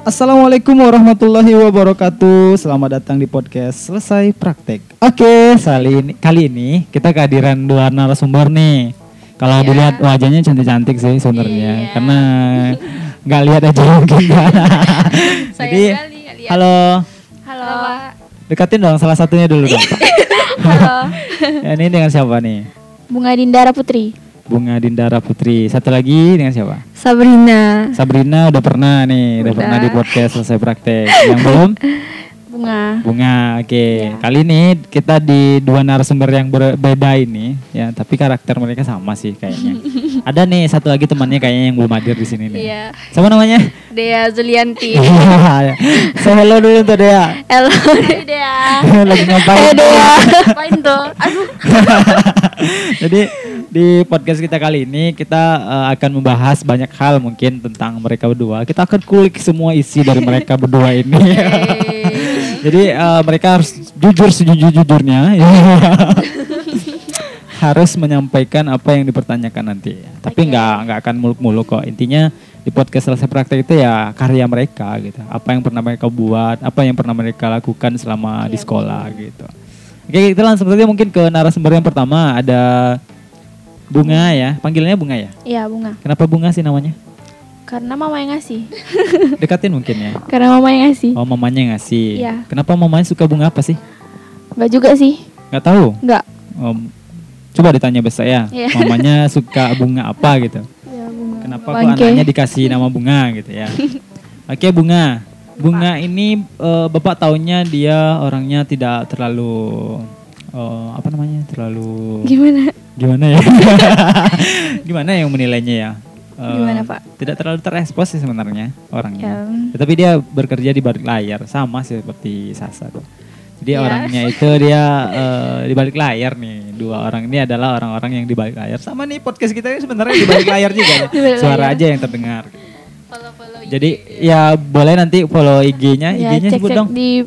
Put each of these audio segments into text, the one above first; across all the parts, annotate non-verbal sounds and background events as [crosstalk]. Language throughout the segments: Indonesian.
Assalamualaikum warahmatullahi wabarakatuh. Selamat datang di podcast Selesai Praktek. Oke, kali ini, kali ini kita kehadiran dua narasumber nih. Kalau Iya. dilihat wajahnya cantik-cantik sih sebenarnya, Iya. karena nggak lihat aja [laughs] mungkin. Jadi, halo, Halo. dekatin dong salah satunya dulu dong. [laughs] Halo. Ya, ini dengan siapa nih? Bunga Dindara Putri. Bunga Dindara Putri. Satu lagi dengan siapa? Sabrina. Sabrina udah pernah nih, udah Udah. pernah di podcast selesai praktek. Yang belum? [laughs] Bunga. Bunga. Oke. Iya. Kali ini kita di dua narasumber yang berbeda ini, ya, tapi karakter mereka sama sih kayaknya. [laughs] Ada nih satu lagi temannya kayaknya yang belum hadir di sini nih. Iya. Siapa namanya? Dea Zulianti. [laughs] Saya hello dulu tuh Dea. Halo. [laughs] Dea. Lagi ngapain? Eh Dea. Ngapain tuh? Aduh. Jadi di podcast kita kali ini kita eh, akan membahas banyak hal mungkin tentang mereka berdua. Kita akan kulik semua isi dari mereka berdua ini. Jadi eh, mereka harus jujur sejujur-jujurnya. [laughs] harus menyampaikan apa yang dipertanyakan nanti. Tapi nggak nggak akan muluk-muluk kok. Intinya di podcast selesai praktek itu ya karya mereka gitu. Apa yang pernah mereka buat, apa yang pernah mereka lakukan selama di Iya, sekolah gitu. Oke, kita langsung saja mungkin ke narasumber yang pertama ada Bunga ya. Panggilannya Bunga ya. Iya Bunga. Kenapa Bunga sih namanya? Karena mama yang ngasih. [laughs] Dekatin mungkin ya. Karena mama yang ngasih. Oh, mamanya yang ngasih. Iya. Kenapa mamanya suka bunga apa sih? Enggak juga sih. Nggak tahu. Enggak. Om, coba ditanya besok ya. Iya. [laughs] Mamanya suka bunga apa gitu. Iya Bunga. Kenapa kok Bangke. anaknya dikasih nama bunga gitu ya? [laughs] Oke bunga, bunga ini eh, bapak tahunya dia orangnya tidak terlalu eh, apa namanya terlalu Gimana? gimana ya? gimana yang menilainya ya? Eh, Gimana, Pak? Tidak terlalu terekspos sih sebenarnya orangnya. Ya. Tetapi dia bekerja di balik layar sama sih seperti Sasa tuh. Jadi Ya. orangnya itu dia eh, di balik layar nih. Dua orang ini adalah orang-orang yang di balik layar. Sama nih podcast kita ini sebenarnya di balik layar juga ya. [laughs] Suara aja yang terdengar. Jadi ya boleh nanti follow IG-nya. Ya, IG-nya sebut cek-cek dong. di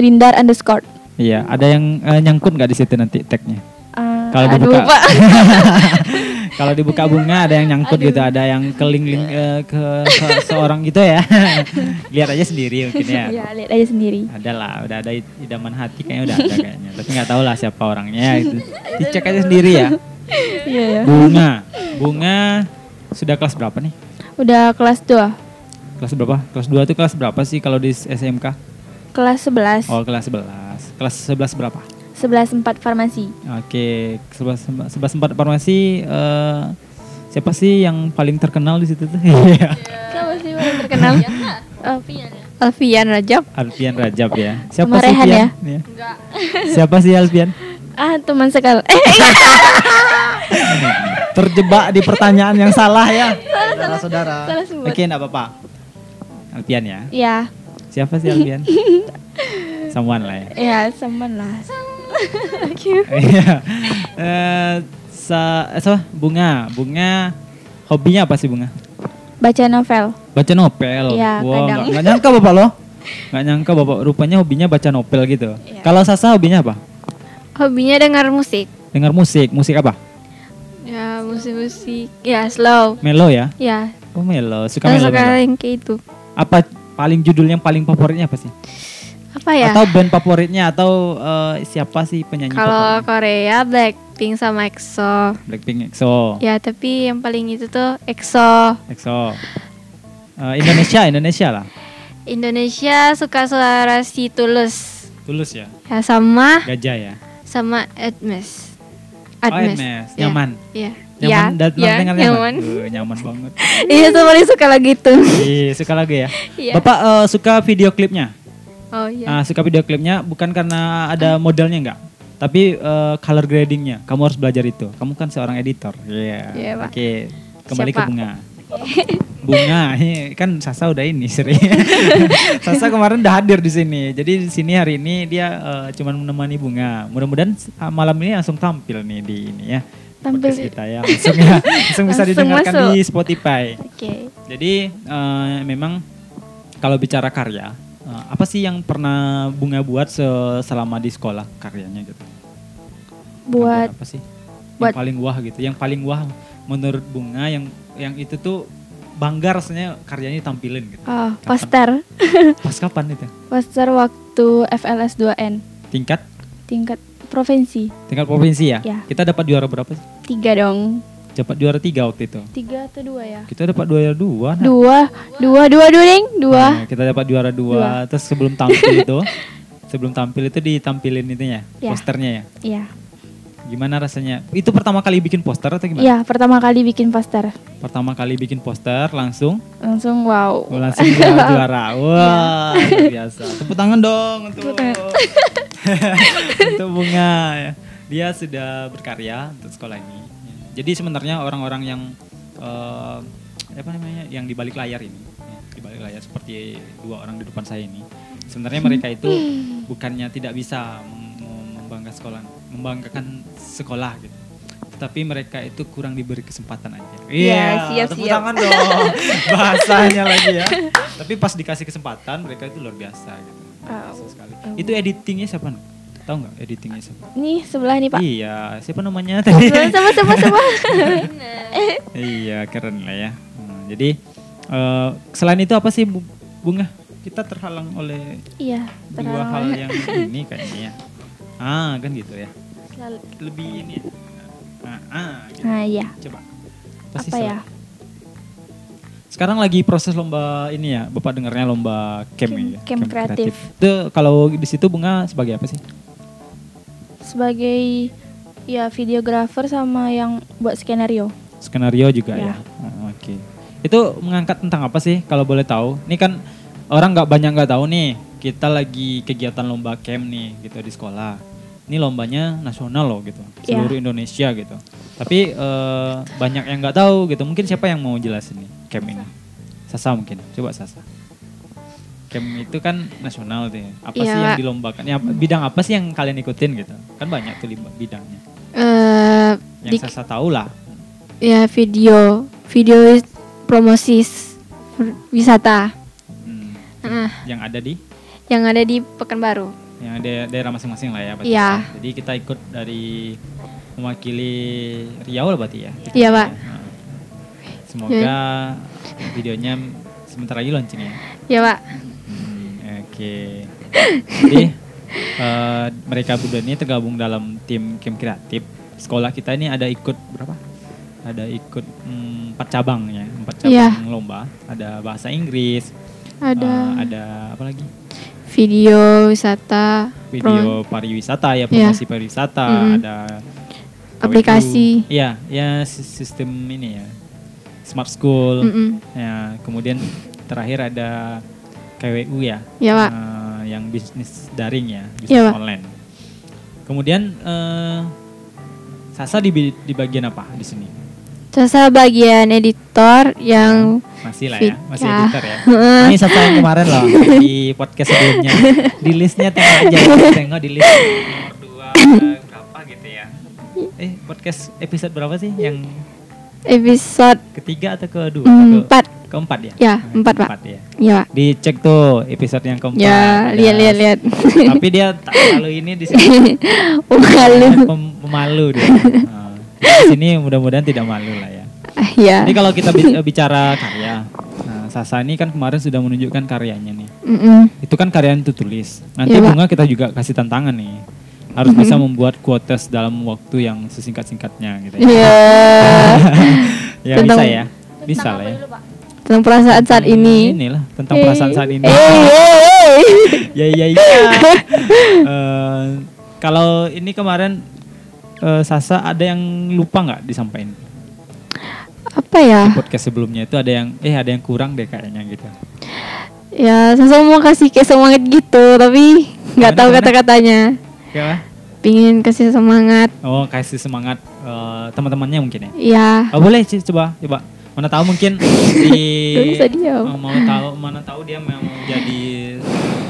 dindar underscore. Iya, ada yang eh, nyangkut nggak di situ nanti tagnya? Ah, Kalau aduh, dibuka. Pak. [laughs] Kalau dibuka bunga ada yang nyangkut gitu, ada yang ke link-link eh, ke se- seorang gitu ya. [laughs] Lihat aja sendiri mungkin ya. ya, lihat aja sendiri. Ada lah, udah ada id- idaman hati kayaknya udah ada kayaknya. Tapi nggak tahu lah siapa orangnya itu. Dicek aja sendiri ya. Iya ya. Bunga, bunga sudah kelas berapa nih? Udah kelas 2. Kelas berapa? Kelas 2 itu kelas berapa sih kalau di SMK? Kelas 11. Oh, kelas 11. Kelas 11 berapa? 11 4 farmasi. Oke, 11 11 4 farmasi eh, siapa sih yang paling terkenal di situ tuh? [laughs] Iya. Siapa sih paling terkenal? [laughs] Alfian. Alfian Rajab. Alfian Rajab ya. Siapa Sama sih Rehan [laughs] Alfian? ya? Iya. Siapa sih Alfian? Ah, teman sekali. Eh, Terjebak di pertanyaan yang salah ya. Saudara-saudara. salah sebut. Oke, enggak apa-apa. Alfian ya. ya, Siapa sih Alfian? Someone lah ya. ya teman lah. [laughs] Iya. Eh, sa eh, so, bunga, bunga hobinya apa sih bunga? Baca novel. Baca novel. Iya, Wah, kadang. nggak- nggak nyangka bapak loh. Nggak [laughs] nyangka bapak rupanya hobinya baca novel gitu. Iya. Kalau Sasa hobinya apa? Hobinya dengar musik. Dengar musik. Musik apa? Ya, musik-musik. Ya, slow. Melo ya? Ya, Oh melo. Suka melo. suka melo. yang kayak itu. Apa paling judul yang paling favoritnya apa sih? Apa ya? Atau band favoritnya atau eh, siapa sih penyanyi Kalau? Korea Blackpink sama EXO. Blackpink, EXO, Ya, tapi yang paling itu tuh EXO. EXO. Eh, Indonesia, Indonesia lah. Indonesia suka suara si Tulus. Tulus ya. Ya sama Gajah ya. sama Admes. Oh, Hermes. Ya. Nyaman. Iya. Nyaman, Ya, dan ya, dengar nyaman. nyaman. Uh, nyaman banget. [laughs] Iya, tuh paling suka lagu itu. Iya, suka lagu ya. Iya. Bapak eh, suka video klipnya? Oh iya. Ah, suka video klipnya bukan karena ada modelnya enggak, tapi eh, color gradingnya. Kamu harus belajar itu. Kamu kan seorang editor. Iya. Iya, Pak. Oke, kembali ke Siapa? bunga. [laughs] Bunga, ini kan Sasa udah ini sering. [laughs] Sasa kemarin udah hadir di sini. Jadi di sini hari ini dia eh, cuman menemani bunga. Mudah-mudahan ah, malam ini langsung tampil nih di ini ya. Tampil podcast kita ya. Langsung ya. [laughs] Langsung bisa Langsung didengarkan masuk. di Spotify. Oke. Jadi eh, memang kalau bicara karya, apa sih yang pernah bunga buat se- selama di sekolah karyanya gitu? Buat apa sih? buat- yang paling wah gitu, yang paling wah menurut bunga yang yang itu tuh bangga rasanya karyanya tampilin gitu. Oh, Kapan? poster. [laughs] Pas kapan itu? Poster waktu FLS 2N. Tingkat Tingkat provinsi. tingkat provinsi ya? Ya. Kita dapat juara berapa sih? Tiga dong. Dapat juara tiga waktu itu. Tiga atau dua ya? Kita dapat juara dua. nah. Dua. Dua, dua, dua, Ding. Dua. Nah, kita dapat juara dua. Terus sebelum tampil [laughs] itu, sebelum tampil itu ditampilin itunya, Ya. posternya ya. Iya. Gimana rasanya? Itu pertama kali bikin poster atau gimana? Iya, pertama kali bikin poster. Pertama kali bikin poster langsung Langsung wow. oh, langsung juara. [laughs] juara. Wah, luar biasa. Tepuk tangan dong untuk Tepuk tangan. [laughs] untuk bunga. ya. Dia sudah berkarya untuk sekolah ini. Jadi sebenarnya orang-orang yang eh, apa namanya yang di balik layar ini, ya, di balik layar seperti dua orang di depan saya ini, sebenarnya mereka itu [laughs] bukannya tidak bisa mem- mem- membanggakan sekolah, membanggakan sekolah gitu. Tetapi mereka itu kurang diberi kesempatan aja. Iya, siap, tepuk siap. tangan dong. [laughs] Bahasanya lagi ya. Tapi pas dikasih kesempatan mereka itu luar biasa gitu. Luar biasa Oh. sekali. Itu editingnya siapa? Nu? Tahu nggak editingnya siapa? Nih sebelah nih Pak. Iya, siapa namanya tadi? Sama sama sama. iya, keren lah ya. Hmm, jadi eh, selain itu apa sih Bu- bunga? Kita terhalang oleh Iya. dua hal yang ini kayaknya ya. Ah, kan gitu ya. Selalu- Lebih ini ya. Ah, ah gitu. Nah iya. Coba. Apa selain- ya? Sekarang lagi proses lomba ini ya, Bapak dengarnya lomba camp, Camp- ya. camp kreatif. Itu kalau di situ Bunga sebagai apa sih? Sebagai ya videografer sama yang buat skenario. Skenario juga ya. Ya. Oh, Oke. Itu mengangkat tentang apa sih kalau boleh tahu? Ini kan orang nggak banyak nggak tahu nih. Kita lagi kegiatan lomba camp nih gitu di sekolah. Ini lombanya nasional loh gitu, Ya. seluruh Indonesia gitu. Tapi eh, banyak yang nggak tahu gitu. Mungkin siapa yang mau jelasin nih camp ini? Sasa mungkin. Coba Sasa. Camp itu kan nasional tuh. ya. Apa Iya, sih yang dilombakan? Ya, bidang apa sih yang kalian ikutin gitu? Kan banyak tuh bidangnya. eh Yang di, Sasa tahu lah. ya video video promosi wisata Hmm. Nah, Yang ada di yang ada di Pekanbaru. yang ada daerah masing-masing lah ya. Iya. Jadi kita ikut dari mewakili Riau lah berarti ya. Iya, Pak. Nah, Semoga videonya sebentar lagi launching ya. Ya, Pak. Hmm, Oke. Jadi [laughs] eh, mereka berdua ini tergabung dalam tim game kreatif. Sekolah kita ini ada ikut berapa? Ada ikut hmm, empat cabang ya, empat cabang Iya. lomba. Ada bahasa Inggris, Ada eh, ada apa lagi? video wisata, pro- video pariwisata ya Iya. promosi pariwisata Mm-mm. ada Aplikasi. Iya ya sis- sistem ini ya smart school Mm-mm. ya kemudian terakhir ada KWU ya Ya, Pak. eh, yang bisnis daring ya bisnis Pak. online kemudian eh, Sasa di, di bagian apa di sini Sasa bagian editor yang masih lah ya masih ya. editor ya [laughs] ini Sasa yang kemarin loh di podcast sebelumnya di listnya tengok aja tengok di list nomor dua berapa gitu ya eh podcast episode berapa sih yang episode ketiga atau kedua Ke- empat. keempat ya Ya, Nah, empat, Pak. ya Ya, Pak. dicek tuh episode yang keempat Ya, lihat lihat lihat. tapi dia tak terlalu ini di sini Malu. [laughs] Pemalu dia [laughs] Nah, di sini mudah-mudahan tidak malu lah ya Ah, Ya. Jadi kalau kita bi- [laughs] bicara karya, nah Sasa ini kan kemarin sudah menunjukkan karyanya nih. Mm-mm. Itu kan karya yang tulis. Nanti Iya, Pak. bunga kita juga kasih tantangan nih. Harus bisa membuat quotes dalam waktu yang sesingkat-singkatnya gitu ya. Iya. ya Tentang- bisa ya. Bisa lah ya. Tentang perasaan saat ini. Inilah tentang perasaan saat ini. Eh. [laughs] ya ya ya. [laughs] Eh, kalau ini kemarin eh, Sasa ada yang lupa nggak disampaikan? Apa ya? Podcast sebelumnya itu ada yang eh ada yang kurang deh kayaknya gitu. Ya, saya mau kasih kayak semangat gitu, tapi nggak tahu kata-katanya. Ya, Pingin kasih semangat. Oh, kasih semangat eh, teman-temannya mungkin ya. Ya, Oh, boleh sih coba, coba. Mana tahu mungkin [laughs] di bisa diam. mau, mau tahu mana tahu dia mau jadi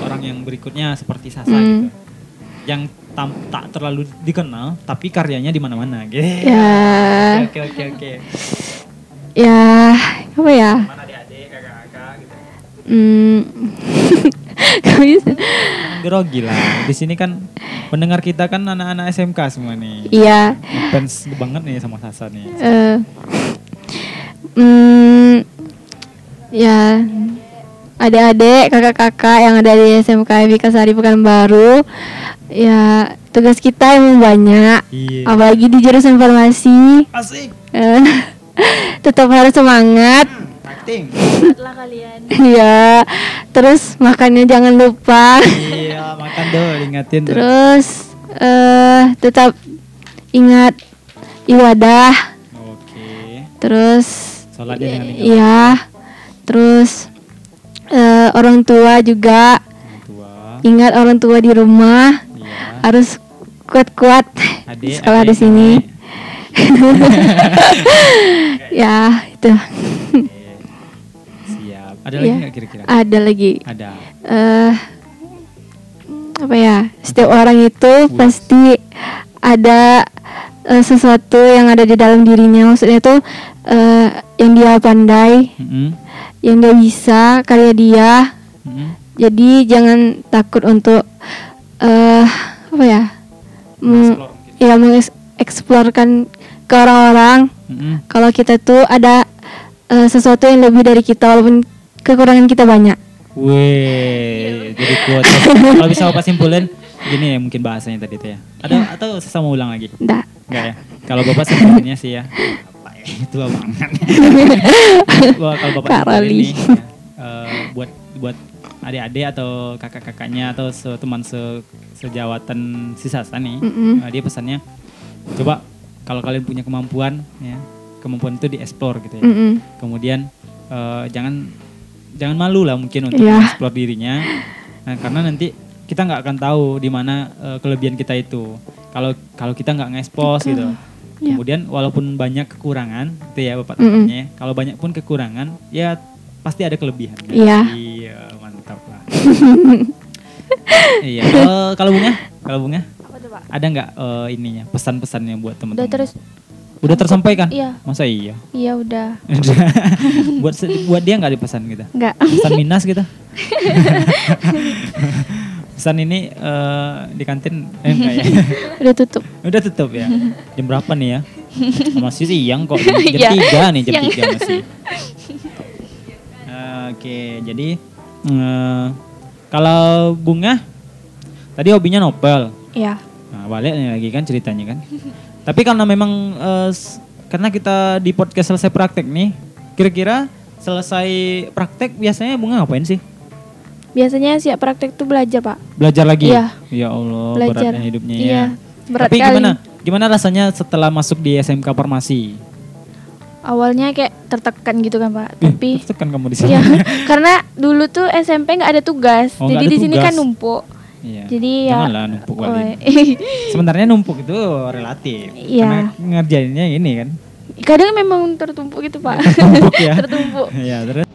orang yang berikutnya seperti Sasa Hmm. gitu. Yang tam- tak terlalu dikenal tapi karyanya di mana-mana gitu. ya, Oke oke oke. ya, apa ya? Mana adik-adik, kakak-kakak gitu. Hmm. [laughs] Jangan grogi lah. Di sini kan pendengar kita kan anak-anak SMK semua nih. Iya. Fans banget nih sama Sasa nih. eh, hmm, ya adik-adik, kakak-kakak yang ada di SMK Vika Sari Pekanbaru. Ya, tugas kita emang banyak. Iya. Apalagi di jurusan farmasi. Asik. Eh, [laughs] Tetap harus semangat. Setelah kalian. [laughs] Ya, terus makannya jangan lupa. iya, makan tuh, ingatin. Terus eh tetap ingat ibadah. Oke. Terus dengan ingat Iya. Terus eh, orang tua juga orang tua. ingat orang tua di rumah Iya. harus kuat-kuat Adik, sekolah di adik, sini. adik. [laughs] ya itu. Ada lagi Iya. nggak kira-kira? ada lagi. Ada. eh apa ya? Setiap orang itu pasti ada eh, sesuatu yang ada di dalam dirinya. Maksudnya itu eh, yang dia pandai, Mm-mm. yang dia bisa, karya dia. Mm-mm. Jadi jangan takut untuk eh apa ya? meng- ya mengeksplorkan ke orang-orang Mm-mm. kalau kita tuh ada eh, sesuatu yang lebih dari kita walaupun kekurangan kita banyak. Wih, jadi kuat. Kalau bisa Bapak simpulin, gini ya mungkin bahasanya tadi tuh ya. Ada atau saya mau ulang lagi? Nggak. Enggak ya. Kalau Bapak simpulinnya sih ya. Apa ya? [laughs] Itu banget. [laughs] Wah, kalau Bapak nih, ya, eh, buat buat adik-adik atau kakak-kakaknya atau se- teman se sejawatan si Sasa nih, Mm-mm. eh, dia pesannya coba kalau kalian punya kemampuan ya, kemampuan itu dieksplor gitu ya. Mm-mm. Kemudian eh, jangan jangan malu lah mungkin untuk Iya. mengeksplor dirinya. Nah, karena nanti kita nggak akan tahu di mana eh, kelebihan kita itu. Kalau kalau kita nggak ngekspos gitu. Iya. Kemudian walaupun banyak kekurangan, itu ya Bapak Mm-mm. tanya, kalau banyak pun kekurangan, ya pasti ada kelebihan. kan? Iya. Mantap lah. [laughs] iya. Eh, kalau bunga, kalau bunga, Apa tuh, Pak? ada nggak eh, ininya pesan-pesannya buat teman-teman? Udah terus. Udah tersampaikan? Iya. Masa iya? Iya udah. [laughs] buat buat dia nggak dipesan gitu? Enggak. Pesan minas gitu? [laughs] Pesan ini eh, di kantin eh, enggak ya? [laughs] Udah tutup. Udah tutup ya. Jam berapa nih ya? Masih siang kok. Jam Iya, tiga nih, jam tiga masih. Oke, jadi eh, kalau bunga tadi hobinya novel. Iya. Nah, balik nih lagi kan ceritanya kan. Tapi karena memang eh, s- karena kita di podcast selesai praktek nih, kira-kira selesai praktek biasanya bunga ngapain sih? Biasanya siap praktek tuh belajar, Pak. Belajar lagi? Iya. Ya Allah, Belajar. beratnya hidupnya Iya, ya. berat Tapi kali. gimana? Gimana rasanya setelah masuk di SMK Farmasi? Awalnya kayak tertekan gitu kan, Pak. Ih, Tapi tertekan kamu di sini. Iya, [laughs] karena dulu tuh SMP nggak ada tugas, Oh, jadi ada di sini kan numpuk. Iya. Jadi ya. Janganlah numpuk. Oh, ini. [laughs] Sebenarnya numpuk itu relatif. Iya. Karena ngerjainnya ini kan. Kadang memang tertumpuk gitu pak. [laughs] Numpuk ya. [laughs] tertumpuk. Iya, terus